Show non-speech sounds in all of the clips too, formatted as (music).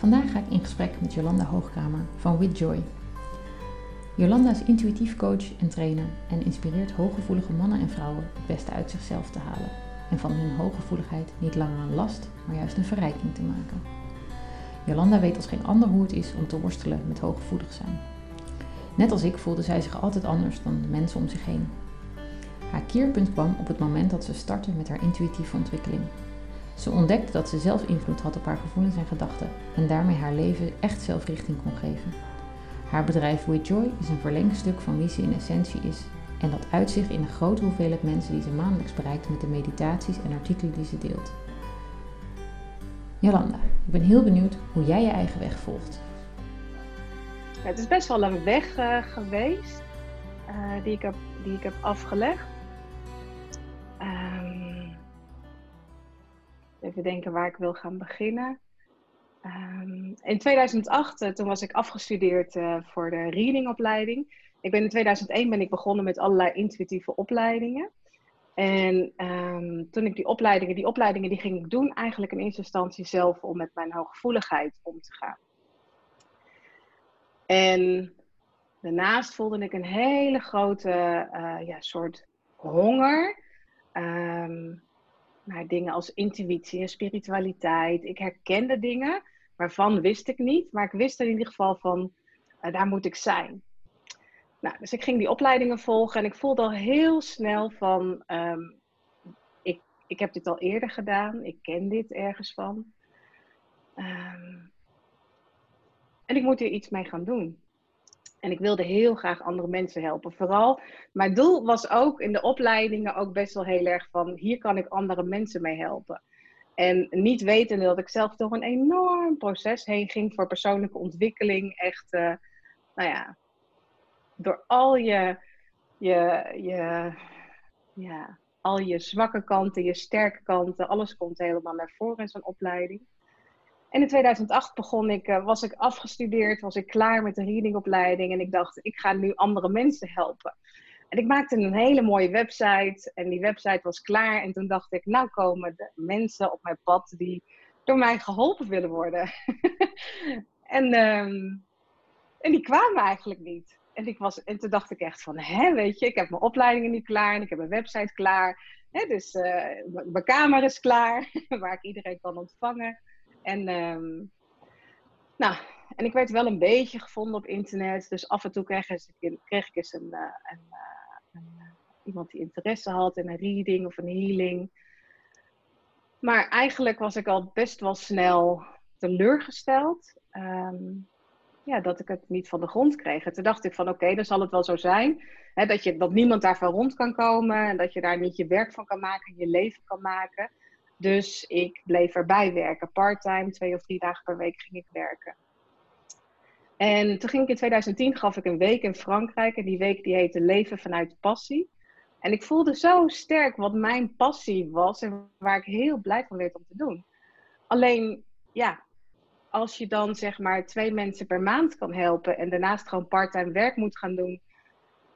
Vandaag ga ik in gesprek met Jolanda Hoogkamer van With Joy. Jolanda is intuïtief coach en trainer en inspireert hooggevoelige mannen en vrouwen het beste uit zichzelf te halen en van hun hooggevoeligheid niet langer een last, maar juist een verrijking te maken. Jolanda weet als geen ander hoe het is om te worstelen met hooggevoelig zijn. Net als ik voelde zij zich altijd anders dan de mensen om zich heen. Haar keerpunt kwam op het moment dat ze startte met haar intuïtieve ontwikkeling ze ontdekte dat ze zelf invloed had op haar gevoelens en gedachten en daarmee haar leven echt zelfrichting kon geven. Haar bedrijf With Joy is een verlengstuk van wie ze in essentie is en dat uitzicht in de grote hoeveelheid mensen die ze maandelijks bereikt met de meditaties en artikelen die ze deelt. Jolanda, ik ben heel benieuwd hoe jij je eigen weg volgt. het is best wel een weg uh, geweest uh, die, ik heb, die ik heb afgelegd. Even denken waar ik wil gaan beginnen. Um, in 2008, uh, toen was ik afgestudeerd uh, voor de readingopleiding. Ik ben in 2001 ben ik begonnen met allerlei intuïtieve opleidingen. En um, toen ik die opleidingen, die opleidingen die ging ik doen eigenlijk in eerste instantie zelf om met mijn hooggevoeligheid om te gaan. En daarnaast voelde ik een hele grote uh, ja, soort honger. Um, naar dingen als intuïtie en spiritualiteit. Ik herkende dingen waarvan wist ik niet, maar ik wist in ieder geval van uh, daar moet ik zijn. Nou, dus ik ging die opleidingen volgen en ik voelde al heel snel van um, ik, ik heb dit al eerder gedaan, ik ken dit ergens van. Um, en ik moet hier iets mee gaan doen. En ik wilde heel graag andere mensen helpen. Vooral, mijn doel was ook in de opleidingen ook best wel heel erg van, hier kan ik andere mensen mee helpen. En niet wetende dat ik zelf toch een enorm proces heen ging voor persoonlijke ontwikkeling. Echt, uh, nou ja, door al je, je, je, ja, al je zwakke kanten, je sterke kanten, alles komt helemaal naar voren in zo'n opleiding. En in 2008 begon ik, uh, was ik afgestudeerd, was ik klaar met de readingopleiding en ik dacht, ik ga nu andere mensen helpen. En ik maakte een hele mooie website en die website was klaar en toen dacht ik, nou komen de mensen op mijn pad die door mij geholpen willen worden. (laughs) en, um, en die kwamen eigenlijk niet. En, ik was, en toen dacht ik echt van, hè, weet je, ik heb mijn opleidingen nu klaar en ik heb mijn website klaar. Hè, dus uh, mijn kamer is klaar, (laughs) waar ik iedereen kan ontvangen. En, um, nou, en ik werd wel een beetje gevonden op internet. Dus af en toe kreeg, kreeg ik eens een, uh, een, uh, een iemand die interesse had in een reading of een healing. Maar eigenlijk was ik al best wel snel teleurgesteld. Um, ja, dat ik het niet van de grond kreeg. En toen dacht ik van oké, dan zal het wel zo zijn. Hè, dat, je, dat niemand daarvan rond kan komen. En dat je daar niet je werk van kan maken, je leven kan maken. Dus ik bleef erbij werken. Parttime, twee of drie dagen per week ging ik werken. En toen ging ik in 2010, gaf ik een week in Frankrijk. En die week die heette Leven vanuit Passie. En ik voelde zo sterk wat mijn passie was en waar ik heel blij van werd om te doen. Alleen, ja, als je dan zeg maar twee mensen per maand kan helpen en daarnaast gewoon parttime werk moet gaan doen,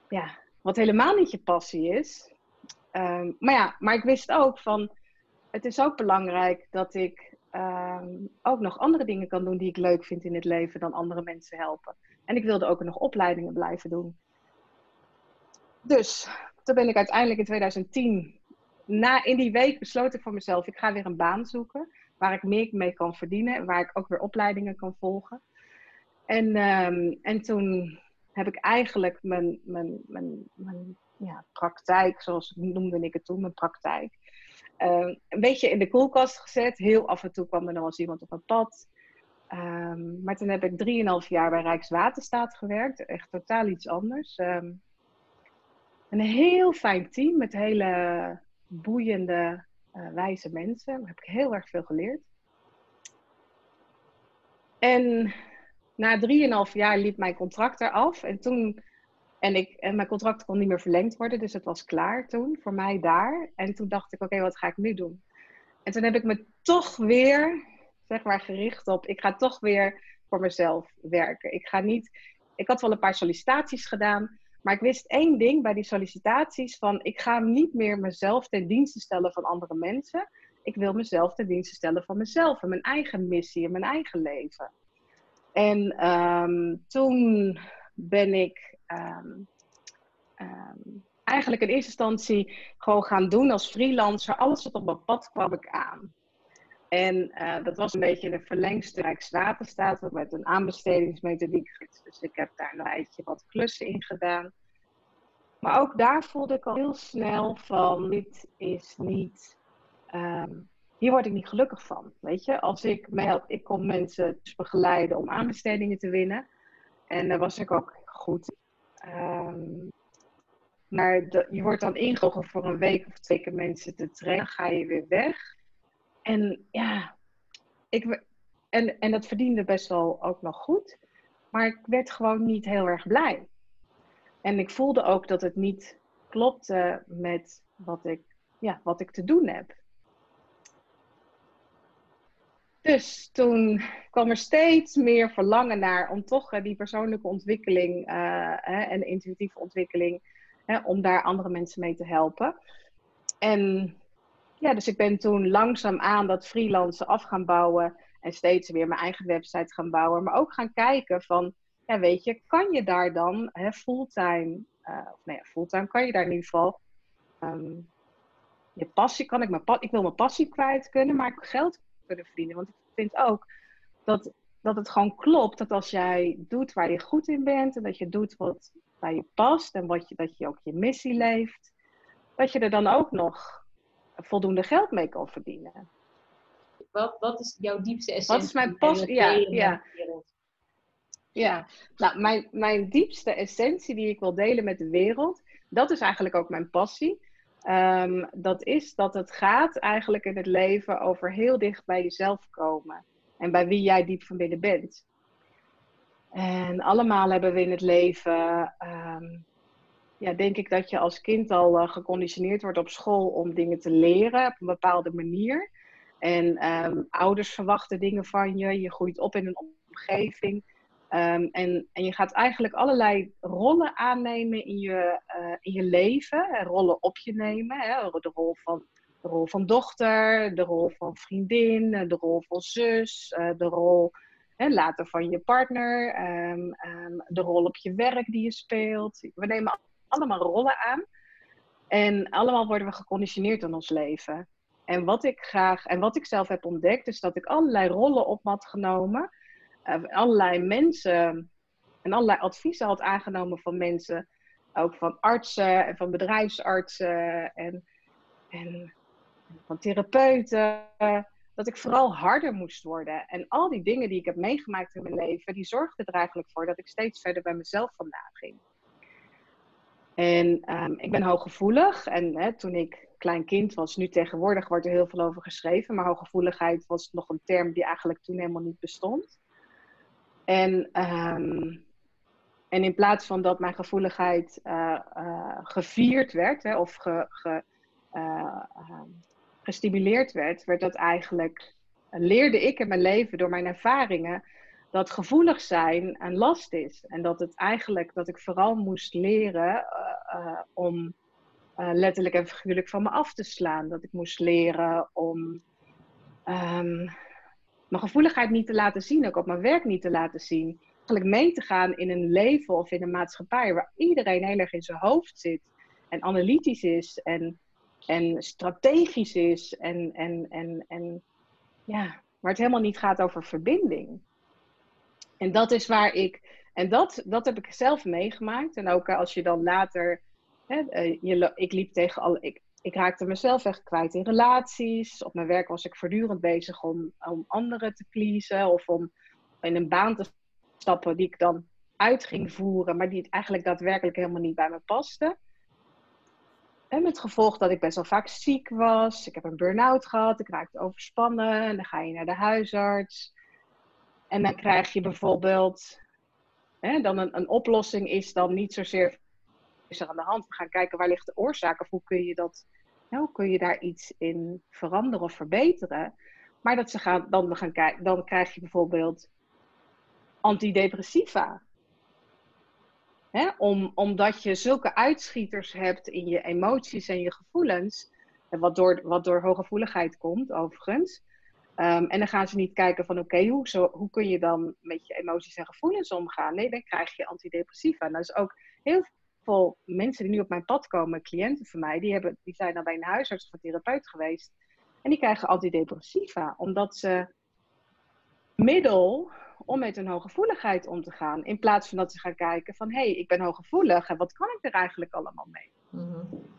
ja, wat helemaal niet je passie is. Um, maar ja, maar ik wist ook van, het is ook belangrijk dat ik um, ook nog andere dingen kan doen die ik leuk vind in het leven dan andere mensen helpen. En ik wilde ook nog opleidingen blijven doen. Dus toen ben ik uiteindelijk in 2010, na, in die week besloten voor mezelf, ik ga weer een baan zoeken waar ik meer mee kan verdienen en waar ik ook weer opleidingen kan volgen. En, um, en toen heb ik eigenlijk mijn, mijn, mijn, mijn ja, praktijk, zoals noemde ik het toen, mijn praktijk, uh, een beetje in de koelkast gezet. Heel af en toe kwam er nog eens iemand op een pad. Um, maar toen heb ik drieënhalf jaar bij Rijkswaterstaat gewerkt. Echt totaal iets anders. Um, een heel fijn team met hele boeiende, uh, wijze mensen. Daar heb ik heel erg veel geleerd. En na drieënhalf jaar liep mijn contract eraf. En toen. En, ik, en mijn contract kon niet meer verlengd worden, dus het was klaar toen voor mij daar. En toen dacht ik: oké, wat ga ik nu doen? En toen heb ik me toch weer, zeg maar, gericht op: ik ga toch weer voor mezelf werken. Ik ga niet. Ik had wel een paar sollicitaties gedaan, maar ik wist één ding bij die sollicitaties: van ik ga niet meer mezelf ten dienste stellen van andere mensen. Ik wil mezelf ten dienste stellen van mezelf en mijn eigen missie en mijn eigen leven. En ehm, toen ben ik ehm, ehm, eigenlijk in eerste instantie gewoon gaan doen als freelancer. Alles wat op mijn pad kwam ik aan. En uh, dat was een beetje een verlengste Rijkswaterstaat met een aanbestedingsmethodiek. Dus ik heb daar een tijdje wat klussen in gedaan. Maar ook daar voelde ik al heel snel van, dit is niet um, hier word ik niet gelukkig van. Weet je, als ik mij ik kon mensen dus begeleiden om aanbestedingen te winnen. En daar was ik ook goed. Um, maar je wordt dan ingelogen voor een week of twee keer mensen te trainen, ga je weer weg. En ja, ik, en, en dat verdiende best wel ook nog goed. Maar ik werd gewoon niet heel erg blij. En ik voelde ook dat het niet klopte met wat ik, ja, wat ik te doen heb. Dus toen kwam er steeds meer verlangen naar om toch uh, die persoonlijke ontwikkeling uh, en de intuïtieve ontwikkeling, om daar andere mensen mee te helpen. En ja, dus ik ben toen langzaam aan dat freelancen af gaan bouwen en steeds weer mijn eigen website gaan bouwen, maar ook gaan kijken van, ja weet je, kan je daar dan hè, fulltime, uh, of nee, fulltime kan je daar in ieder geval, um, je passie, kan ik mijn, ik wil mijn passie kwijt kunnen, maar geld kunnen verdienen. Want ik vind ook dat, dat het gewoon klopt dat als jij doet waar je goed in bent en dat je doet wat bij je past en wat je, dat je ook je missie leeft, dat je er dan ook nog voldoende geld mee kan verdienen. Wat, wat is jouw diepste essentie? Wat is mijn passie? Ja, ja. Ja, nou, mijn, mijn diepste essentie die ik wil delen met de wereld, dat is eigenlijk ook mijn passie. Um, dat is dat het gaat eigenlijk in het leven over heel dicht bij jezelf komen. En bij wie jij diep van binnen bent. En allemaal hebben we in het leven, um, ja, denk ik dat je als kind al uh, geconditioneerd wordt op school om dingen te leren op een bepaalde manier. En um, ouders verwachten dingen van je, je groeit op in een omgeving Um, en, en je gaat eigenlijk allerlei rollen aannemen in je, uh, in je leven. Rollen op je nemen. Hè, de, rol van, de rol van dochter, de rol van vriendin, de rol van zus, uh, de rol hè, later van je partner, um, um, de rol op je werk die je speelt. We nemen allemaal rollen aan. En allemaal worden we geconditioneerd in ons leven. En wat ik graag, en wat ik zelf heb ontdekt, is dat ik allerlei rollen op had genomen allerlei mensen en allerlei adviezen had aangenomen van mensen. Ook van artsen en van bedrijfsartsen en, en van therapeuten. Dat ik vooral harder moest worden. En al die dingen die ik heb meegemaakt in mijn leven, die zorgden er eigenlijk voor dat ik steeds verder bij mezelf vandaan ging. En um, ik ben hooggevoelig. En hè, toen ik klein kind was, nu tegenwoordig wordt er heel veel over geschreven. Maar hooggevoeligheid was nog een term die eigenlijk toen helemaal niet bestond. En, um, en in plaats van dat mijn gevoeligheid uh, uh, gevierd werd hè, of ge, ge, uh, gestimuleerd werd, werd dat eigenlijk, leerde ik in mijn leven door mijn ervaringen dat gevoelig zijn een last is. En dat het eigenlijk, dat ik vooral moest leren om letterlijk en figuurlijk van me af te slaan. Dat ik moest leren om um, mijn gevoeligheid niet te laten zien, ook op mijn werk niet te laten zien. Eigenlijk mee te gaan in een leven of in een maatschappij waar iedereen heel erg in zijn hoofd zit en analytisch is en, en strategisch is en, en, en, en ja, waar het helemaal niet gaat over verbinding. En dat is waar ik, en dat, dat heb ik zelf meegemaakt. En ook als je dan later, hè, eh, je, ik liep tegen al, ik, ik raakte mezelf echt kwijt in relaties. Op mijn werk was ik voortdurend bezig om, om anderen te pleasen. Of om in een baan te stappen die ik dan uit ging voeren. Maar die het eigenlijk daadwerkelijk helemaal niet bij me paste. En met gevolg dat ik best wel vaak ziek was. Ik heb een burn-out gehad. Ik raakte overspannen. En dan ga je naar de huisarts. En dan krijg je bijvoorbeeld, hè, dan een, een oplossing is dan niet zozeer aan de hand. We gaan kijken waar ligt de oorzaak of hoe kun je dat, kun je daar iets in veranderen of verbeteren. Maar dat ze gaan, dan, gaan kijken, dan krijg je bijvoorbeeld antidepressiva. Om, omdat je zulke uitschieters hebt in je emoties en je gevoelens, wat door, wat door hooggevoeligheid komt overigens. Um, en dan gaan ze niet kijken van oké, hoe, hoe kun je dan met je emoties en gevoelens omgaan? Nee, dan krijg je antidepressiva. En dat is ook heel veel mensen die nu op mijn pad komen, cliënten van mij, die, hebben, die zijn dan bij een huisarts of een therapeut geweest. En die krijgen antidepressiva, omdat ze middel om met hun hooggevoeligheid om te gaan. In plaats van dat ze gaan kijken van, hé, hey, ik ben hooggevoelig en wat kan ik er eigenlijk allemaal mee? Mm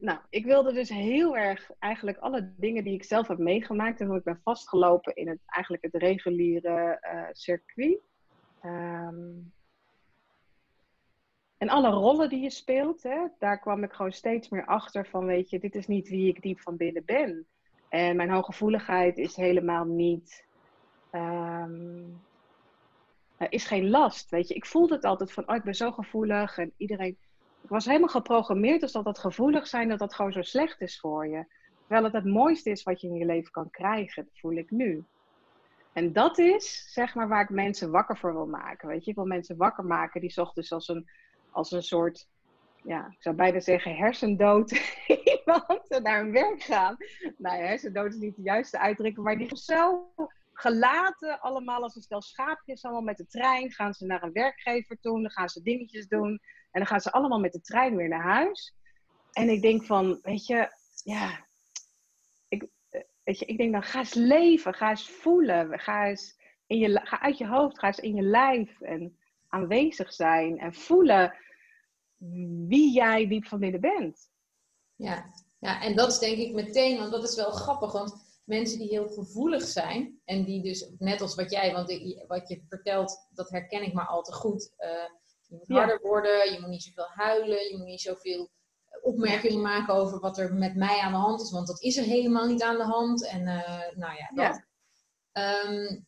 nou, ik wilde dus heel erg eigenlijk alle dingen die ik zelf heb meegemaakt en hoe ik ben vastgelopen in het, eigenlijk het reguliere uh, circuit. Um, en alle rollen die je speelt, hè, daar kwam ik gewoon steeds meer achter van, weet je, dit is niet wie ik diep van binnen ben. En mijn hooggevoeligheid is helemaal niet, um, is geen last, weet je. Ik voelde het altijd van, oh, ik ben zo gevoelig en iedereen... Ik was helemaal geprogrammeerd als dat dat gevoelig zijn, dat dat gewoon zo slecht is voor je. Terwijl het het mooiste is wat je in je leven kan krijgen, dat voel ik nu. En dat is, zeg maar, waar ik mensen wakker voor wil maken. Weet je, ik wil mensen wakker maken die ochtends als een als een soort, ja, ik zou bijna zeggen hersendood (laughs) iemand (laughs) naar hun werk gaan. Nou hersendood is niet de juiste uitdrukking, maar die zo gelaten allemaal als een stel schaapjes, allemaal met de trein. Gaan ze naar een werkgever toe, dan gaan ze dingetjes doen. En dan gaan ze allemaal met de trein weer naar huis. En ik denk van, weet je, ja, ik, weet je, ik denk dan ga eens leven, ga eens voelen, ga eens in je, ga uit je hoofd, ga eens in je lijf en aanwezig zijn en voelen wie jij diep van binnen bent. Ja. ja, en dat is denk ik meteen, want dat is wel grappig, want mensen die heel gevoelig zijn en die dus, net als wat jij, want wat je vertelt, dat herken ik maar al te goed. Uh, je moet harder worden, je moet niet zoveel huilen, je moet niet zoveel opmerkingen maken over wat er met mij aan de hand is, want dat is er helemaal niet aan de hand. En uh, nou ja, dat. Ja. Um,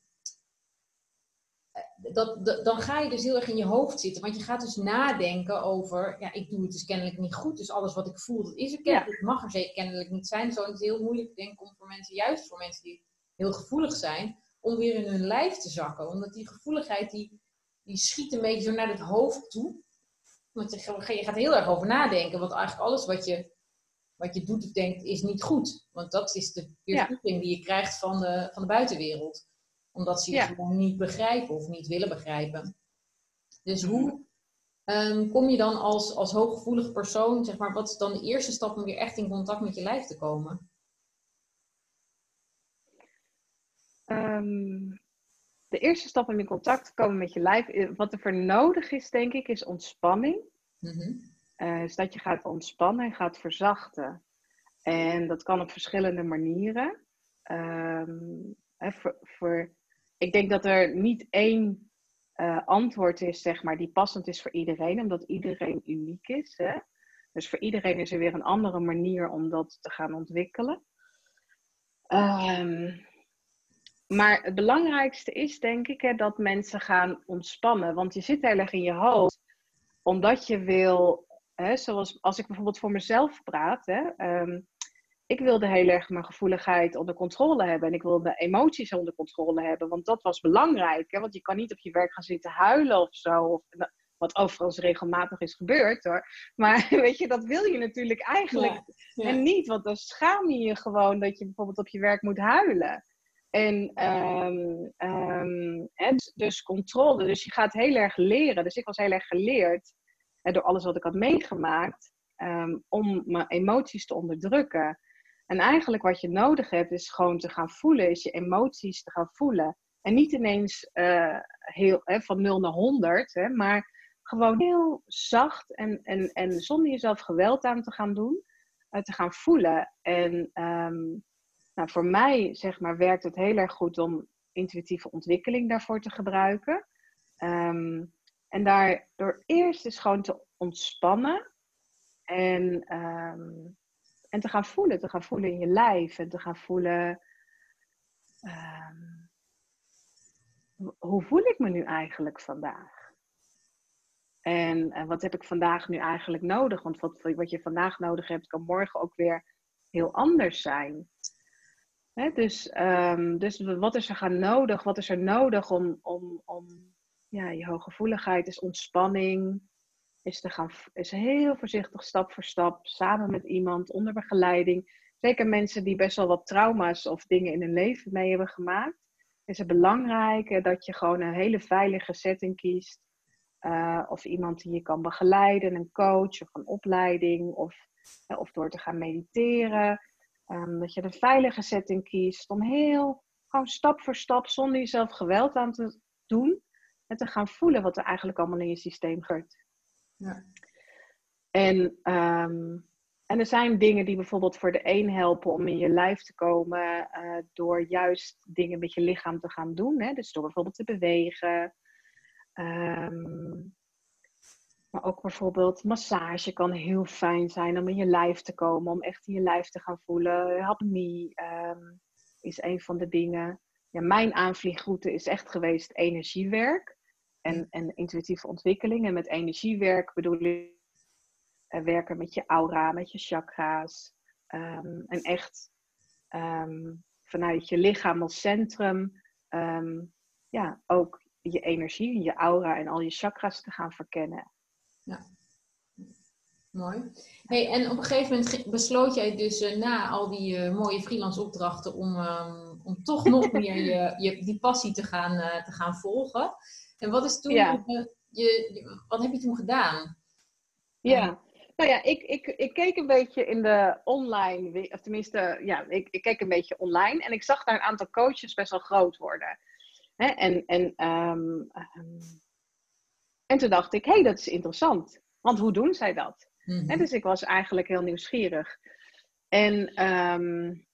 dat, dan ga je dus heel erg in je hoofd zitten. Want je gaat dus nadenken over, ja, ik doe het dus kennelijk niet goed. Dus alles wat ik voel, dat is er kennelijk. Het mag er zeker kennelijk niet zijn. Zo is het heel moeilijk, denk ik, om voor mensen, juist voor mensen die heel gevoelig zijn, om weer in hun lijf te zakken. Omdat die gevoeligheid, die, die schiet een beetje zo naar het hoofd toe. Want je, je gaat heel erg over nadenken. Want eigenlijk alles wat je, wat je doet of denkt, is niet goed. Want dat is de weerspiegeling die je krijgt van de, van de buitenwereld omdat ze je gewoon niet begrijpen of niet willen begrijpen. Dus mhm. hoe um, kom je dan als, als hooggevoelig persoon, zeg maar, wat is dan de eerste stap om weer echt in contact met je lijf te komen? Um, de eerste stap om in contact te komen met je lijf, eh, wat er voor nodig is, denk ik, is ontspanning. Mm dus dat je gaat ontspannen en gaat verzachten. En dat kan op verschillende manieren. Um, voor, voor, ik denk dat er niet één uh, antwoord is, zeg maar, die passend is voor iedereen, omdat iedereen uniek is. Hè? Dus voor iedereen is er weer een andere manier om dat te gaan ontwikkelen. Um, maar het belangrijkste is, denk ik, hè, dat mensen gaan ontspannen. Want je zit heel erg in je hoofd, omdat je wil, hè, zoals als ik bijvoorbeeld voor mezelf praat, hè, um, ik wilde heel erg mijn gevoeligheid onder controle hebben. En ik wilde emoties onder controle hebben. Want dat was belangrijk. Hè? Want je kan niet op je werk gaan zitten huilen of zo. Of, wat overigens regelmatig is gebeurd hoor. Maar (laughs) weet je, dat wil je natuurlijk eigenlijk en niet. Want dan schaam je je gewoon dat je bijvoorbeeld op je werk moet huilen. En um, dus controle. Dus je gaat heel erg leren. Dus ik was heel erg geleerd hè, door alles wat ik had meegemaakt. Um, om mijn emoties te onderdrukken. En eigenlijk wat je nodig hebt is gewoon te gaan voelen, is je emoties te gaan voelen. En niet ineens uh, heel, hè, van 0 naar 100, hè, maar gewoon heel zacht en, en, en zonder jezelf geweld aan te gaan doen, uh, te gaan voelen. En um, nou, voor mij, zeg maar, werkt het heel erg goed om intuïtieve ontwikkeling daarvoor te gebruiken. Um, en daardoor eerst is gewoon te ontspannen. En um, en te gaan voelen, te gaan voelen in je lijf en te gaan voelen. Um, hoe voel ik me nu eigenlijk vandaag? En uh, wat heb ik vandaag nu eigenlijk nodig? Want wat, wat je vandaag nodig hebt, kan morgen ook weer heel anders zijn. Dus, um, dus wat is er gaan nodig? Wat is er nodig om, om, om ja, je hooggevoeligheid is ontspanning, is, te gaan, is heel voorzichtig stap voor stap samen met iemand onder begeleiding. Zeker mensen die best wel wat trauma's of dingen in hun leven mee hebben gemaakt. Is het belangrijk dat je gewoon een hele veilige setting kiest. Uh, of iemand die je kan begeleiden, een coach of een opleiding. Of, uh, of door te gaan mediteren. Um, dat je een veilige setting kiest om heel gewoon stap voor stap, zonder jezelf geweld aan te doen. En te gaan voelen wat er eigenlijk allemaal in je systeem gebeurt. En, um, en er zijn dingen die bijvoorbeeld voor de een helpen om in je lijf te komen. Uh, door juist dingen met je lichaam te gaan doen. Hè? Dus door bijvoorbeeld te bewegen. Um, maar ook bijvoorbeeld massage kan heel fijn zijn om in je lijf te komen, om echt in je lijf te gaan voelen. Hapnie um, is een van de dingen. Ja, mijn aanvliegroute is echt geweest energiewerk en, en intuïtieve ontwikkeling. En met energiewerk bedoel ik uh, werken met je aura, met je chakra's. Um, en echt um, vanuit je lichaam als centrum ja, ook je energie, je aura en al je chakras te gaan verkennen. Ja. Mooi. Hey, en op een gegeven moment besloot jij dus uh, na al die uh, mooie freelance opdrachten om, um, om toch nog (laughs) meer je, je, die passie te gaan, uh, te gaan volgen. En wat is toen ja. je, je, wat heb je toen gedaan? Ja, nou ja, ik, ik, ik keek een beetje in de online, of tenminste, ja, ik, ik keek een beetje online en ik zag daar een aantal coaches best wel groot worden. Hè? En, en um, um, en toen dacht ik, hé, hey, dat is interessant. Want hoe doen zij dat? Mm En dus ik was eigenlijk heel nieuwsgierig. En um,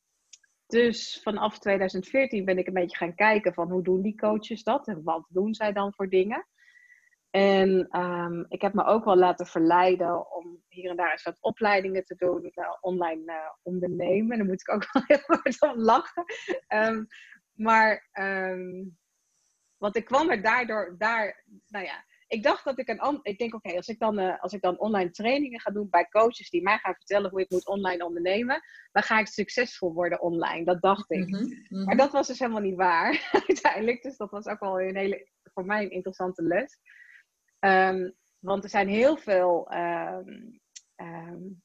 dus vanaf 2014 ben ik een beetje gaan kijken van hoe doen die coaches dat? En wat doen zij dan voor dingen? En um, ik heb me ook wel laten verleiden om hier en daar eens wat opleidingen te doen, uh, online uh, ondernemen. Daar moet ik ook (laughs) wel heel hard om lachen. Um, maar, um, want ik kwam er daardoor, daar, nou ja, ik dacht dat ik een ik denk oké, als ik dan uh, als ik dan online trainingen ga doen bij coaches die mij gaan vertellen hoe ik moet online ondernemen, dan ga ik succesvol worden online. Dat dacht ik. Mm -hmm. Maar dat was dus helemaal niet waar (laughs) uiteindelijk. Dus dat was ook wel een hele voor mij een interessante les. Um, want er zijn heel veel um, um,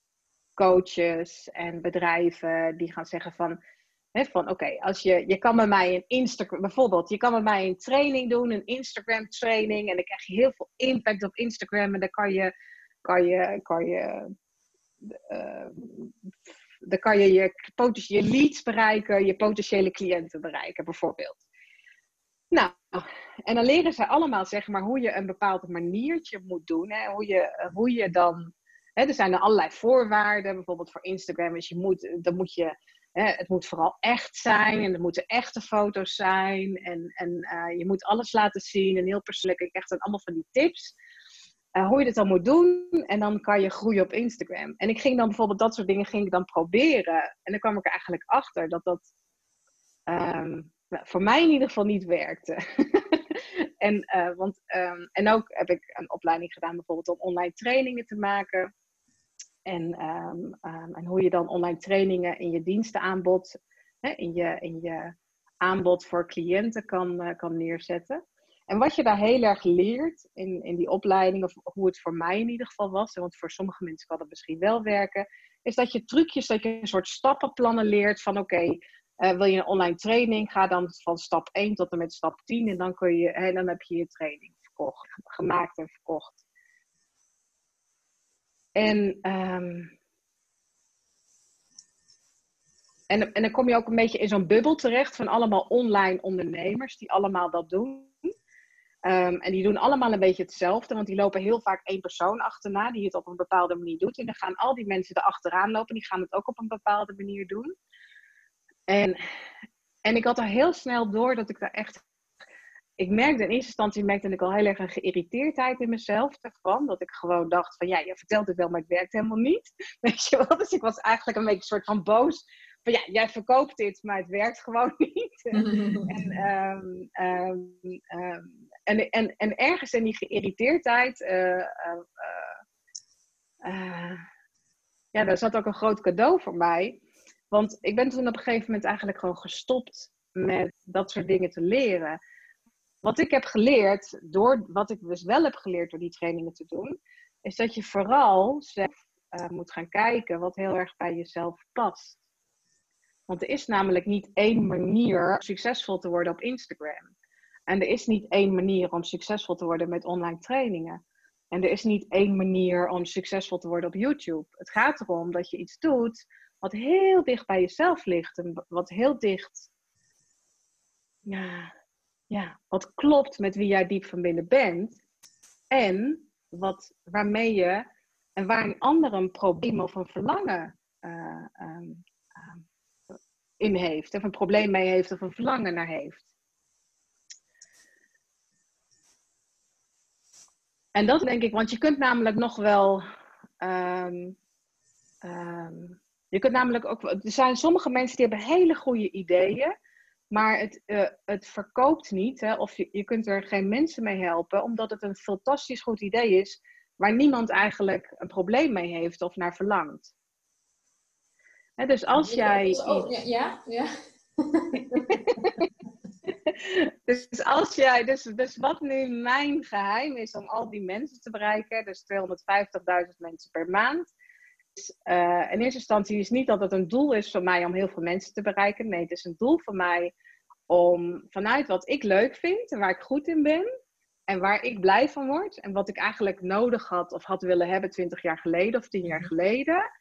coaches en bedrijven die gaan zeggen van van oké, als je, je kan bij mij een Instagram, bijvoorbeeld, je kan bij mij een training doen, een Instagram training, en dan krijg je heel veel impact op Instagram en dan kan je, kan je, kan je, uh, dan kan je je, je leads bereiken, je potentiële cliënten bereiken, bijvoorbeeld. Nou, en dan leren ze allemaal zeg maar hoe je een bepaald maniertje moet doen, hè, hoe, je, hoe je dan, hè, er zijn er allerlei voorwaarden, bijvoorbeeld voor Instagram, is je moet, dan moet je het moet vooral echt zijn en er moeten echte foto's zijn. En, en uh, je moet alles laten zien en heel persoonlijk. Ik krijg dan allemaal van die tips. Uh, hoe je dit dan moet doen. En dan kan je groeien op Instagram. En ik ging dan bijvoorbeeld dat soort dingen ging ik dan proberen. En dan kwam ik er eigenlijk achter dat dat um, voor mij in ieder geval niet werkte. (laughs) en, uh, want, um, en ook heb ik een opleiding gedaan bijvoorbeeld om online trainingen te maken. En, um, um, en hoe je dan online trainingen in je dienstenaanbod, hè, in, je, in je aanbod voor cliënten kan, uh, kan neerzetten. En wat je daar heel erg leert in, in die opleiding, of hoe het voor mij in ieder geval was, want voor sommige mensen kan het misschien wel werken, is dat je trucjes, dat je een soort stappenplannen leert van oké, uh, wil je een online training, ga dan van stap 1 tot en met stap 10 en dan, kun je, hè, dan heb je je training verkocht, gemaakt en verkocht. En, um, en, en dan kom je ook een beetje in zo'n bubbel terecht van allemaal online ondernemers die allemaal dat doen. Um, en die doen allemaal een beetje hetzelfde, want die lopen heel vaak één persoon achterna die het op een bepaalde manier doet. En dan gaan al die mensen erachteraan lopen, die gaan het ook op een bepaalde manier doen. En, en ik had er heel snel door dat ik daar echt ik merkte in eerste instantie merkte ik al heel erg een geïrriteerdheid in mezelf ervan. Dat ik gewoon dacht van ja, je vertelt het wel, maar het werkt helemaal niet. (laughs) Weet je wel? Dus ik was eigenlijk een beetje een soort van boos van ja, jij verkoopt dit, maar het werkt gewoon (laughs) niet. (laughs) en, ehm, ehm, ehm, en, en, en ergens in die geïrriteerdheid, uh, uh, ja, daar zat ook een groot cadeau voor mij. Want ik ben toen op een gegeven moment eigenlijk gewoon gestopt met dat soort dingen te leren. Wat ik heb geleerd, door wat ik dus wel heb geleerd door die trainingen te doen, is dat je vooral zelf uh, moet gaan kijken wat heel erg bij jezelf past. Want er is namelijk niet één manier om succesvol te worden op Instagram. En er is niet één manier om succesvol te worden met online trainingen. En er is niet één manier om succesvol te worden op YouTube. Het gaat erom dat je iets doet wat heel dicht bij jezelf ligt. En wat heel dicht, ja, ja, wat klopt met wie jij diep van binnen bent. En wat, waarmee je en waar een ander een probleem of een verlangen uh, um, in heeft. Of een probleem mee heeft of een verlangen naar heeft. En dat denk ik, want je kunt namelijk nog wel. Um, je kunt namelijk ook. Er zijn sommige mensen die hebben hele goede ideeën. Maar het, uh, het verkoopt niet. Hè, of je, je kunt er geen mensen mee helpen. Omdat het een fantastisch goed idee is. Waar niemand eigenlijk een probleem mee heeft of naar verlangt. Hè, dus als jij. ja, ja. (laughs) dus als jij, dus, dus wat nu mijn geheim is om al die mensen te bereiken, dus 250.000 mensen per maand. Dus, uh, in eerste instantie is niet dat het een doel is voor mij om heel veel mensen te bereiken. Nee, het is een doel voor mij om vanuit wat ik leuk vind en waar ik goed in ben en waar ik blij van word en wat ik eigenlijk nodig had of had willen hebben 20 jaar geleden of 10 jaar mhm. geleden,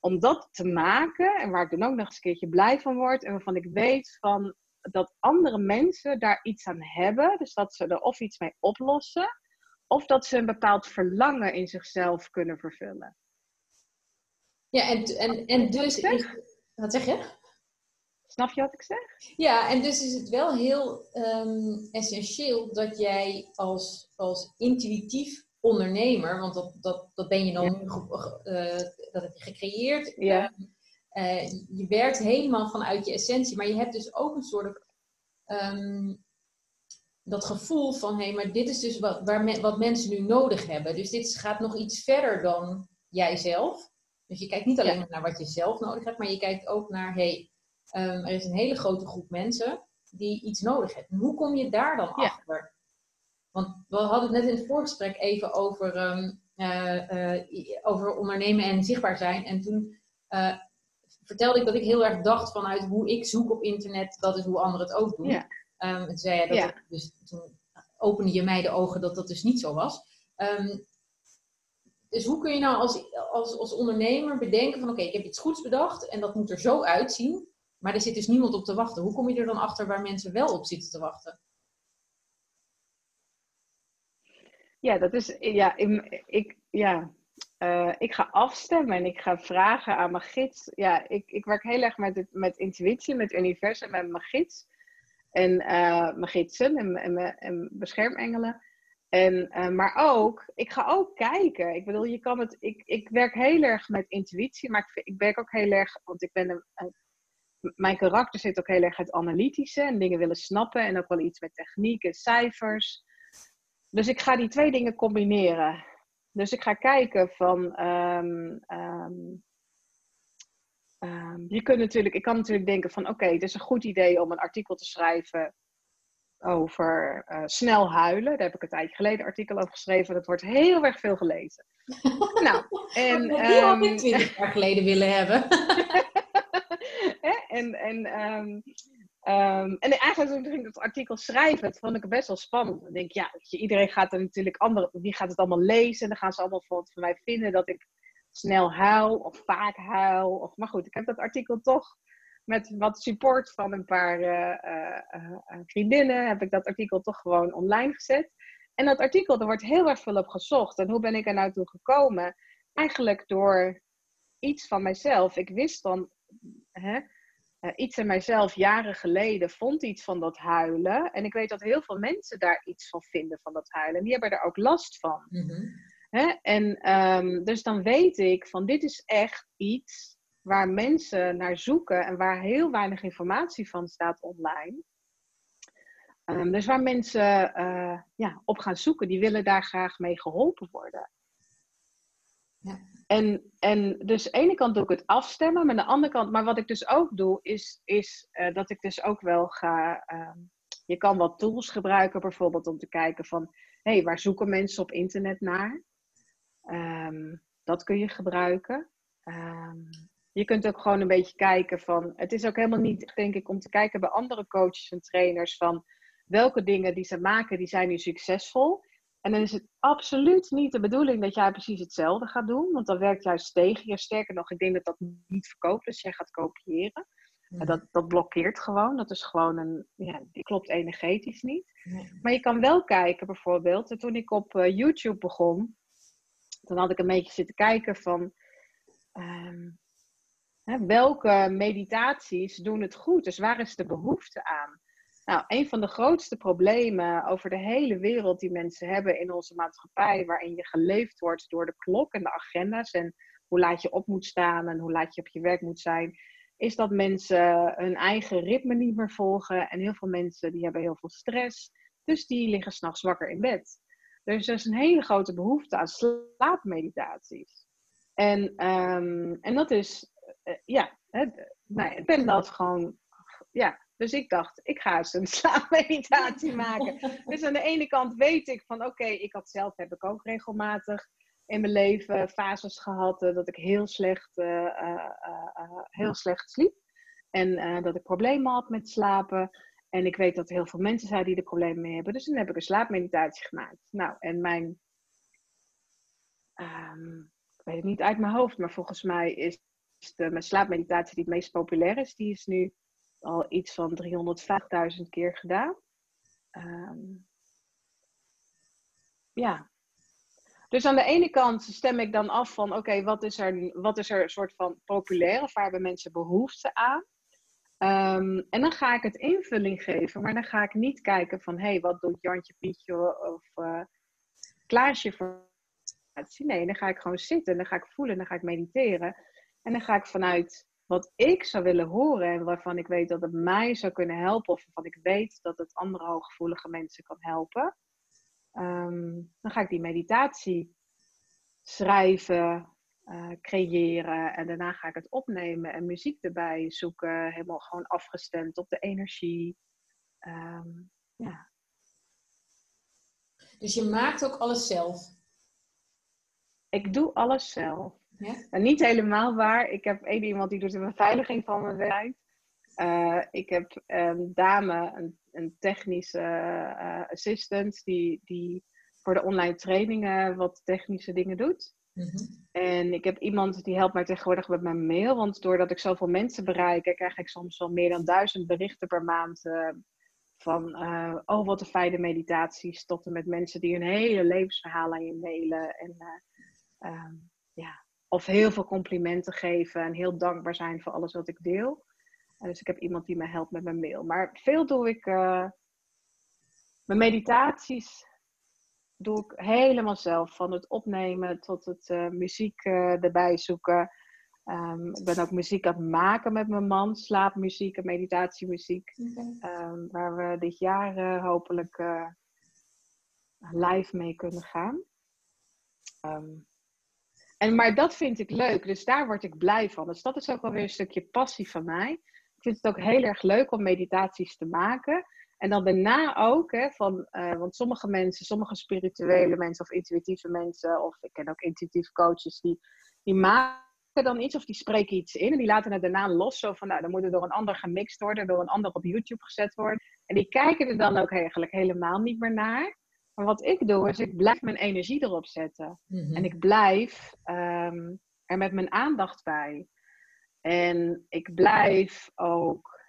om dat te maken en waar ik dan ook nog eens een keertje blij van word en waarvan ik weet van dat andere mensen daar iets aan hebben. Dus dat ze er of iets mee oplossen, of dat ze een bepaald verlangen in zichzelf kunnen vervullen. Ja, en, en, en dus. Wat zeg je? Snap je wat ik zeg? Ja, en dus is het wel heel um, essentieel dat jij als, als intuïtief ondernemer, want dat, dat, dat ben je dan ja. uh, dat heb je gecreëerd. Ja. Uh, je werkt helemaal vanuit je essentie, maar je hebt dus ook een soort um, dat gevoel van hé, hey, maar dit is dus wat, waar wat mensen nu nodig hebben. Dus dit gaat nog iets verder dan jijzelf. Dus je kijkt niet alleen ja. naar wat je zelf nodig hebt, maar je kijkt ook naar hé, hey, um, er is een hele grote groep mensen die iets nodig hebben. hoe kom je daar dan ja. achter? Want we hadden het net in het voorgesprek even over, um, uh, uh, over ondernemen en zichtbaar zijn. En toen uh, vertelde ik dat ik heel erg dacht vanuit hoe ik zoek op internet, dat is hoe anderen het ook doen. Ja. Um, en zei dat ja. dus toen opende je mij de ogen dat dat dus niet zo was. Um, dus hoe kun je nou als, als, als ondernemer bedenken van oké, ik heb iets goeds bedacht en dat moet er zo uitzien, maar er zit dus niemand op te wachten. Hoe kom je er dan achter waar mensen wel op zitten te wachten? Ja, dat is, ja, ik, ja, uh, ik ga afstemmen en ik ga vragen aan mijn gids. Ja, ik, ik werk heel erg met, met intuïtie, met het universum, met mijn gids. En mijn gidsen en, en, en beschermengelen. En, uh, maar ook, ik ga ook kijken. Ik bedoel, je kan het. Ik, ik werk heel erg met intuïtie, maar ik, ik werk ook heel erg. Want ik ben een, mijn karakter zit ook heel erg het analytische en dingen willen snappen. En ook wel iets met techniek en cijfers. Dus ik ga die twee dingen combineren. Dus ik ga kijken van. Um, um, um, je kunt natuurlijk, ik kan natuurlijk denken van oké, okay, het is een goed idee om een artikel te schrijven over uh, snel huilen. Daar heb ik een tijdje geleden een artikel over geschreven. Dat wordt heel erg veel gelezen. (laughs) nou, en. Die had ik twintig jaar geleden willen hebben. (laughs) en, en Um, en eigenlijk toen ik dat artikel schrijven, dat vond ik best wel spannend. Ik denk, ja, iedereen gaat er natuurlijk andere, wie gaat het allemaal lezen? En dan gaan ze allemaal van, van mij vinden dat ik snel huil of vaak huil. Of, maar goed, ik heb dat artikel toch met wat support van een paar uh, uh, vriendinnen, heb ik dat artikel toch gewoon online gezet. En dat artikel, er wordt heel erg veel op gezocht. En hoe ben ik er nou toe gekomen? Eigenlijk door iets van mijzelf. Ik wist dan, hè, uh, iets in mijzelf jaren geleden vond iets van dat huilen. En ik weet dat heel veel mensen daar iets van vinden van dat huilen. En die hebben er ook last van. Mm Hè? En um, dus dan weet ik van dit is echt iets waar mensen naar zoeken en waar heel weinig informatie van staat online. Ehm, dus waar mensen uh, ja, op gaan zoeken, die willen daar graag mee geholpen worden. Ja. En, en dus aan de ene kant doe ik het afstemmen, maar aan de andere kant, maar wat ik dus ook doe, is, is uh, dat ik dus ook wel ga. Uh, je kan wat tools gebruiken, bijvoorbeeld om te kijken van, hé, hey, waar zoeken mensen op internet naar? Um, dat kun je gebruiken. Um, je kunt ook gewoon een beetje kijken van, het is ook helemaal niet, denk ik, om te kijken bij andere coaches en trainers van welke dingen die ze maken, die zijn nu succesvol. En dan is het absoluut niet de bedoeling dat jij precies hetzelfde gaat doen, want dan werkt juist tegen je. Sterker nog, ik denk dat dat niet verkoopt, dus jij gaat kopiëren. Dat, dat blokkeert gewoon. Dat is gewoon een. Ja, die klopt energetisch niet. Maar je kan wel kijken, bijvoorbeeld. Toen ik op uh, YouTube begon, toen had ik een beetje zitten kijken van. Um, hè, welke meditaties doen het goed? Dus waar is de behoefte aan? Nou, een van de grootste problemen over de hele wereld die mensen hebben in onze maatschappij, waarin je geleefd wordt door de klok en de agenda's en hoe laat je op moet staan en hoe laat je op je werk moet zijn, is dat mensen hun eigen ritme niet meer volgen. En heel veel mensen die hebben heel veel stress, dus die liggen s'nachts wakker in bed. Dus er is een hele grote behoefte aan slaapmeditaties. En, um, en dat is, uh, ja, het, nou, ik ben dat gewoon, ja, dus ik dacht, ik ga eens een (laughs) slaapmeditatie (laughs) maken. Dus aan de ene kant weet ik van, oké, ik had zelf, heb ik ook regelmatig in mijn leven fases gehad uh, dat ik heel slecht, uh, heel slecht sliep. En dat ik problemen had met slapen. En ik weet dat er heel veel mensen zijn die er problemen mee hebben. Dus dan heb ik een slaapmeditatie gemaakt. Nou, en mijn. Um, ik weet het niet uit mijn hoofd, maar volgens mij is de, mijn slaapmeditatie die het meest populair is, die is nu al iets van 305.000 keer gedaan. Um, ja. Dus aan de ene kant stem ik dan af van oké, wat is er, wat is er een soort van populair of waar hebben mensen behoefte aan? Um, en dan ga ik het invulling geven, maar dan ga ik niet kijken van hé, hey, wat doet Jantje, Pietje of uh, Klaasje voor Nee, dan ga ik gewoon zitten, dan ga ik voelen, dan ga ik mediteren. En dan ga ik vanuit wat ik zou willen horen en waarvan ik weet dat het mij zou kunnen helpen, of waarvan ik weet dat het andere hooggevoelige mensen kan helpen, um, dan ga ik die meditatie schrijven, uh, creëren en daarna ga ik het opnemen en muziek erbij zoeken, helemaal gewoon afgestemd op de energie. Um, ja. Dus je maakt ook alles zelf? Ik doe alles zelf. Ja? Nou, niet helemaal waar. Ik heb één iemand die doet de beveiliging van mijn werk. Uh, ik heb een dame, een, een technische uh, assistant, die, die voor de online trainingen wat technische dingen doet. Mm -hmm. En ik heb iemand die helpt mij tegenwoordig met mijn mail. Want doordat ik zoveel mensen bereik, krijg ik soms wel meer dan duizend berichten per maand. Uh, van, oh wat een fijne meditaties. Tot en met mensen die hun hele levensverhaal aan je mailen. En ehm, ja, of heel veel complimenten geven en heel dankbaar zijn voor alles wat ik deel. dus ik heb iemand die me helpt met mijn mail. Maar veel doe ik. Uh, mijn meditaties doe ik helemaal zelf. Van het opnemen tot het uh, muziek uh, erbij zoeken. Um, ik ben ook muziek aan het maken met mijn man. Slaapmuziek en meditatiemuziek. Okay. Um, waar we dit jaar hopelijk live mee kunnen gaan. Um, en, maar dat vind ik leuk, dus daar word ik blij van. Dus dat is ook wel weer een stukje passie van mij. Ik vind het ook heel erg leuk om meditaties te maken. En dan daarna ook, hè, van, uh, want sommige mensen, sommige spirituele mensen of intuïtieve mensen, of ik ken ook intuïtieve coaches, die, die maken dan iets of die spreken iets in en die laten het daarna los. Zo van, nou, dan moet er door een ander gemixt worden, door een ander op YouTube gezet worden. En die kijken er dan ook eigenlijk helemaal niet meer naar. Maar wat ik doe, is ik blijf mijn energie erop zetten. Mhm. En ik blijf um, er met mijn aandacht bij. En ik blijf ook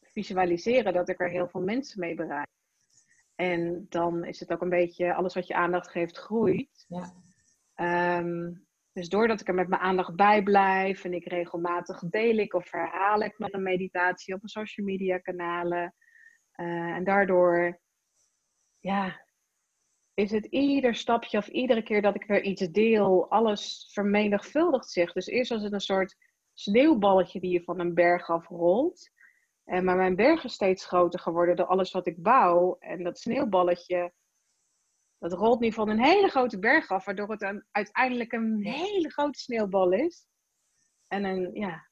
visualiseren dat ik er heel veel mensen mee bereik. En dan is het ook een beetje, alles wat je aandacht geeft, groeit. Ja. Um, dus doordat ik er met mijn aandacht bij blijf en ik regelmatig deel ik of herhaal ik met een meditatie op mijn social media kanalen. Uh, en daardoor, ja, is het ieder stapje of iedere keer dat ik weer iets deel, alles vermenigvuldigt zich. Dus eerst was het een soort sneeuwballetje die je van een berg afrolt. En, maar mijn berg is steeds groter geworden door alles wat ik bouw. En dat sneeuwballetje, dat rolt nu van een hele grote berg af, waardoor het een, uiteindelijk een hele grote sneeuwbal is. En een ja,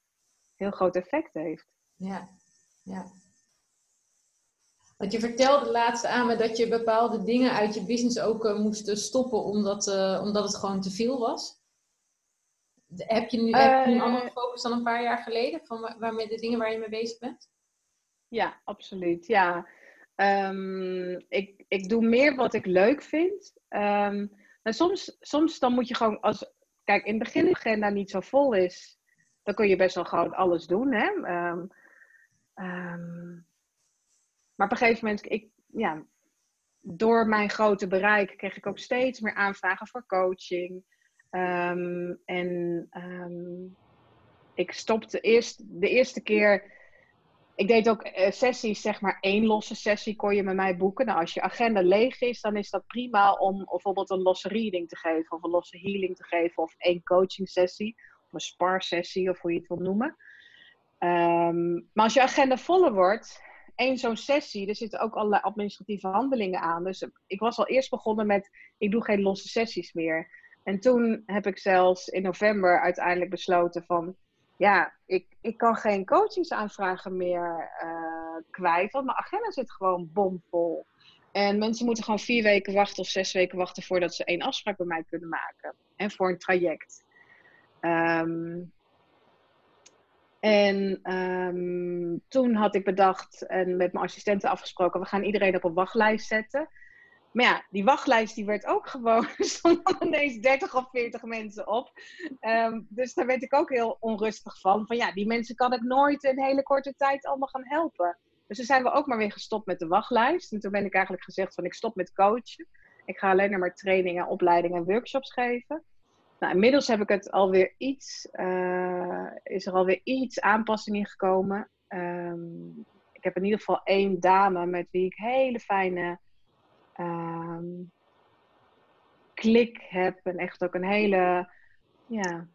heel groot effect heeft. Ja, ja. Want je vertelde laatst aan me dat je bepaalde dingen uit je business ook uh, moest stoppen omdat, uh, omdat het gewoon te veel was. Heb je nu, uh, heb je een andere focus dan een paar jaar geleden? Van waarmee de dingen waar je mee bezig bent? Ja, absoluut. Ja. Um, ik, ik doe meer wat ik leuk vind. Um, en soms, soms dan moet je gewoon, als, kijk, in het begin de agenda niet zo vol is, dan kun je best wel gewoon alles doen. Hè? Um, maar op een gegeven moment, ik, ja, door mijn grote bereik kreeg ik ook steeds meer aanvragen voor coaching. en ik stopte eerst de eerste keer ik deed ook uh, sessies, zeg maar één losse sessie kon je met mij boeken. Nou, als je agenda leeg is, dan is dat prima om bijvoorbeeld een losse reading te geven of een losse healing te geven of één coaching sessie of een spar sessie of hoe je het wil noemen. Um, maar als je agenda voller wordt, één zo'n sessie, er zitten ook allerlei administratieve handelingen aan. Dus ik was al eerst begonnen met, ik doe geen losse sessies meer. En toen heb ik zelfs in november uiteindelijk besloten van, ja, ik, ik kan geen coachingsaanvragen meer uh, kwijt, want mijn agenda zit gewoon bomvol. En mensen moeten gewoon vier weken wachten of zes weken wachten voordat ze één afspraak bij mij kunnen maken. En voor een traject. Um, en um, toen had ik bedacht en met mijn assistenten afgesproken, we gaan iedereen op een wachtlijst zetten. Maar ja, die wachtlijst die werd ook gewoon, (laughs) er stonden ineens 30 of 40 mensen op. Um, dus daar werd ik ook heel onrustig van. Van ja, die mensen kan ik nooit in hele korte tijd allemaal gaan helpen. Dus toen zijn we ook maar weer gestopt met de wachtlijst. En toen ben ik eigenlijk gezegd van ik stop met coachen. Ik ga alleen maar trainingen, opleidingen en workshops geven. Nou, inmiddels heb ik het alweer iets, uh, is er alweer iets aanpassing in gekomen. Um, ik heb in ieder geval één dame met wie ik hele fijne um, klik heb en echt ook een hele ja,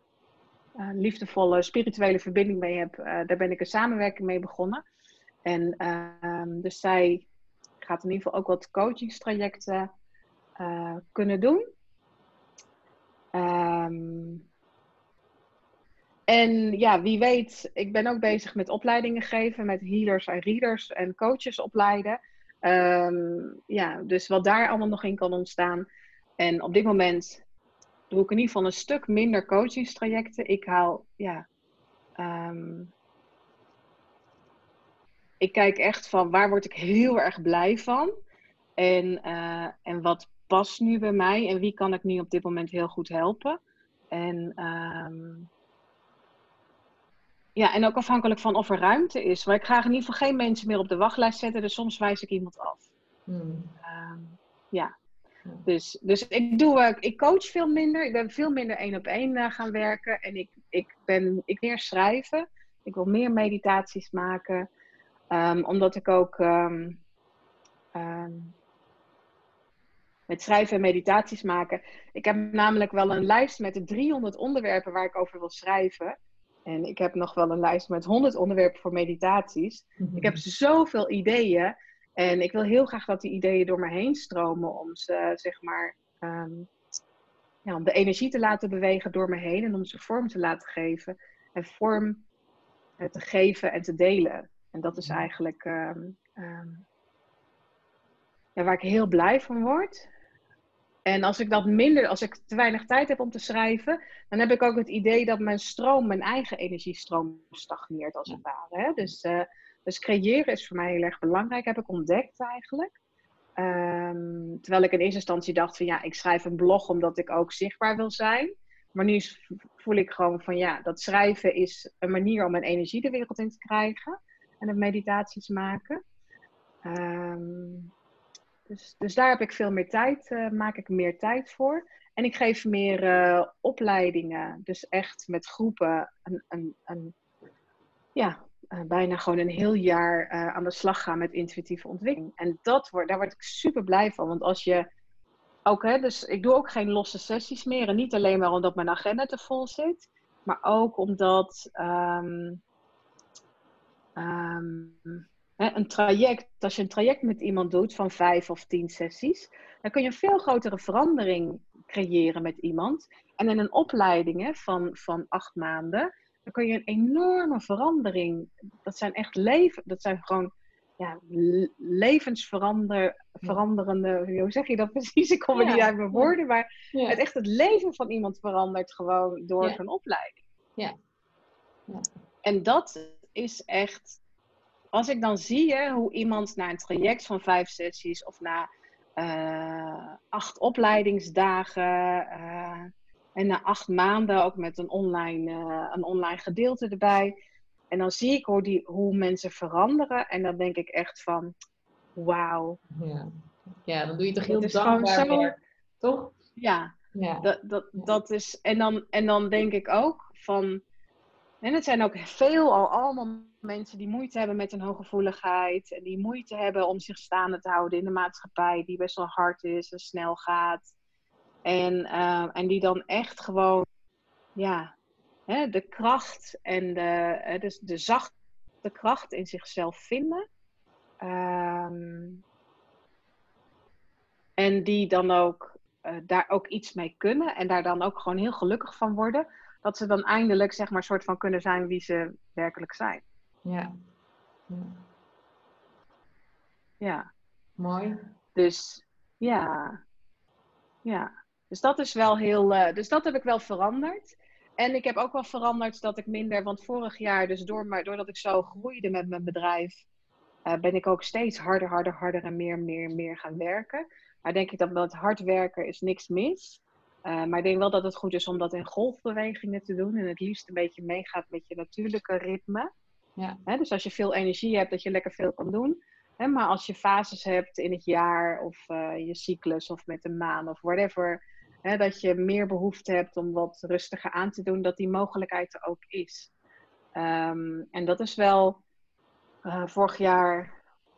liefdevolle spirituele verbinding mee heb. Uh, daar ben ik een samenwerking mee begonnen. En uh, dus zij gaat in ieder geval ook wat coachingstrajecten uh, kunnen doen. Um, en ja, wie weet, ik ben ook bezig met opleidingen geven, met healers en readers en coaches opleiden. Um, ja, dus wat daar allemaal nog in kan ontstaan. En op dit moment doe ik in ieder geval een stuk minder coachingstrajecten. Ik haal, ja, um, ik kijk echt van waar word ik heel erg blij van. En, uh, en wat past nu bij mij en wie kan ik nu op dit moment heel goed helpen. En um, ja, en ook afhankelijk van of er ruimte is. Maar ik ga in ieder geval geen mensen meer op de wachtlijst zetten, dus soms wijs ik iemand af. Hmm. Um, ja. Dus, dus ik, doe, uh, ik coach veel minder. Ik ben veel minder één op één uh, gaan werken. En ik, ik ben ik meer schrijven. Ik wil meer meditaties maken. Um, omdat ik ook um, met schrijven en meditaties maken. Ik heb namelijk wel een lijst met de 300 onderwerpen waar ik over wil schrijven. En ik heb nog wel een lijst met 100 onderwerpen voor meditaties. Ik heb mhm. zoveel ideeën. En ik wil heel graag dat die ideeën door me heen stromen. Om ze, zeg maar, um, ja, om de energie te laten bewegen door me heen. En om ze vorm te laten geven. En vorm te geven en te delen. En dat is mhm. eigenlijk um, um, ja, waar ik heel blij van word. En als ik dat minder, als ik te weinig tijd heb om te schrijven, dan heb ik ook het idee dat mijn stroom, mijn eigen energiestroom stagneert als het ware. Hè? Dus, uh, dus creëren is voor mij heel erg belangrijk, heb ik ontdekt eigenlijk. Um, terwijl ik in eerste instantie dacht van ja, ik schrijf een blog omdat ik ook zichtbaar wil zijn. Maar nu voel ik gewoon van ja, dat schrijven is een manier om mijn energie de wereld in te krijgen. En het meditaties maken. Um, dus, dus daar heb ik veel meer tijd, uh, maak ik meer tijd voor. En ik geef meer uh, opleidingen, dus echt met groepen een, een, een ja, uh, bijna gewoon een heel jaar aan de slag gaan met intuïtieve ontwikkeling. En dat wordt, daar word ik super blij van, want als je, ook, hè, dus ik doe ook geen losse sessies meer. En niet alleen maar omdat mijn agenda te vol zit, maar ook omdat ehm, ehm, een traject, als je een traject met iemand doet van vijf of tien sessies, dan kun je een veel grotere verandering creëren met iemand. En in een opleiding hè, van, van acht maanden, dan kun je een enorme verandering. Dat zijn echt leven, dat zijn gewoon ja, levensveranderende, hoe zeg je dat precies? Ik kom er niet uit mijn woorden, maar het echt het leven van iemand verandert gewoon door zo'n opleiding. Ja. En dat is echt, als ik dan zie hè, hoe iemand na een traject van vijf sessies of na uh, acht opleidingsdagen uh, en na acht maanden ook met een online, uh, een online gedeelte erbij en dan zie ik hoe, die, hoe mensen veranderen. En dan denk ik echt van, wauw. Ja. ja, dan doe je toch heel dankbaar zo... werk, toch? Ja, ja. Dat, dat, dat is... En dan, en dan denk ik ook van... En het zijn ook veel al allemaal mensen die moeite hebben met een hooggevoeligheid. En die moeite hebben om zich staande te houden in de maatschappij. Die best wel hard is en snel gaat. En, uh, en die dan echt gewoon ja, hè, de kracht en de, dus de zachte kracht in zichzelf vinden. Ehm, en die dan ook uh, daar ook iets mee kunnen en daar dan ook gewoon heel gelukkig van worden. Dat ze dan eindelijk zeg maar soort van kunnen zijn wie ze werkelijk zijn. Ja. Ja. ja. Mooi. Dus ja. Ja. Dus dat is wel heel. Uh, dus dat heb ik wel veranderd. En ik heb ook wel veranderd dat ik minder, want vorig jaar, dus door, maar doordat ik zo groeide met mijn bedrijf, uh, ben ik ook steeds harder, harder, harder en meer, meer, meer gaan werken. Maar denk ik dat met hard werken is niks mis. Uh, maar ik denk wel dat het goed is om dat in golfbewegingen te doen. En het liefst een beetje meegaat met je natuurlijke ritme. Ja. dus als je veel energie hebt, dat je lekker veel kan doen. maar als je fases hebt in het jaar of uh, je cyclus of met een maan of whatever hè, dat je meer behoefte hebt om wat rustiger aan te doen, dat die mogelijkheid er ook is. Um, en dat is wel, uh, vorig jaar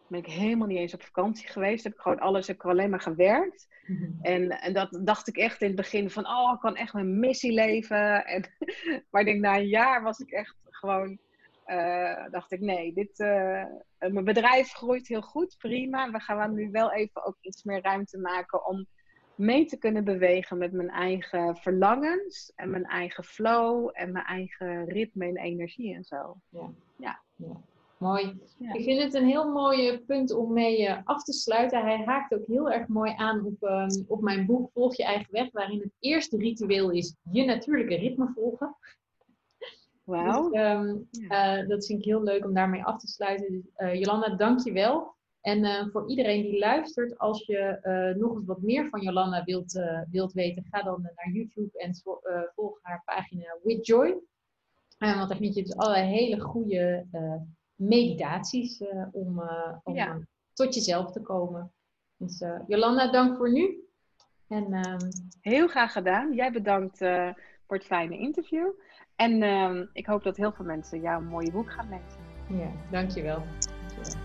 ben ik helemaal niet eens op vakantie geweest. Heb ik gewoon alles, heb ik alleen maar gewerkt. Mhm. En, en dat dacht ik echt in het begin van, oh, ik kan echt mijn missie leven. (laughs) En, maar ik denk, na een jaar was ik echt gewoon, uh, dacht ik, nee, dit, uh, mijn bedrijf groeit heel goed, prima. We gaan nu wel even ook iets meer ruimte maken om mee te kunnen bewegen met mijn eigen verlangens en mijn eigen flow en mijn eigen ritme en energie en zo. Ja. ja. ja. Mooi. Ik vind het een heel mooi punt om mee eh, af te sluiten. Hij haakt ook heel erg mooi aan op, ehm, op mijn boek Volg je eigen weg, waarin het eerste ritueel is je natuurlijke ritme volgen. Wauw. Dus, ehm, uh, dat vind ik heel leuk om daarmee af te sluiten. Dus, uh, Jolanda, dank je wel. En uh, voor iedereen die luistert, als je uh, nog eens wat meer van Jolanda wilt, uh, wilt weten, ga dan naar YouTube en volg haar pagina With Joy. want daar vind je dus allerlei hele goede meditaties om, om ja. tot jezelf te komen. Dus Jolanda, dank voor nu. En, ehm, Heel graag gedaan. Jij bedankt voor het fijne interview. En ehm, ik hoop dat heel veel mensen jouw mooie boek gaan lezen. Ja, dankjewel. dankjewel.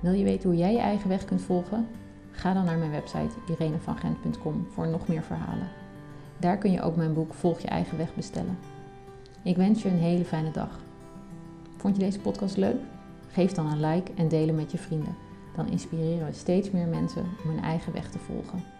Wil je weten hoe jij je eigen weg kunt volgen? Ga dan naar mijn website irenevangent.com voor nog meer verhalen. Daar kun je ook mijn boek Volg je eigen weg bestellen. Ik wens je een hele fijne dag. Vond je deze podcast leuk? Geef dan een like en deel hem met je vrienden. Dan inspireren we steeds meer mensen om hun eigen weg te volgen.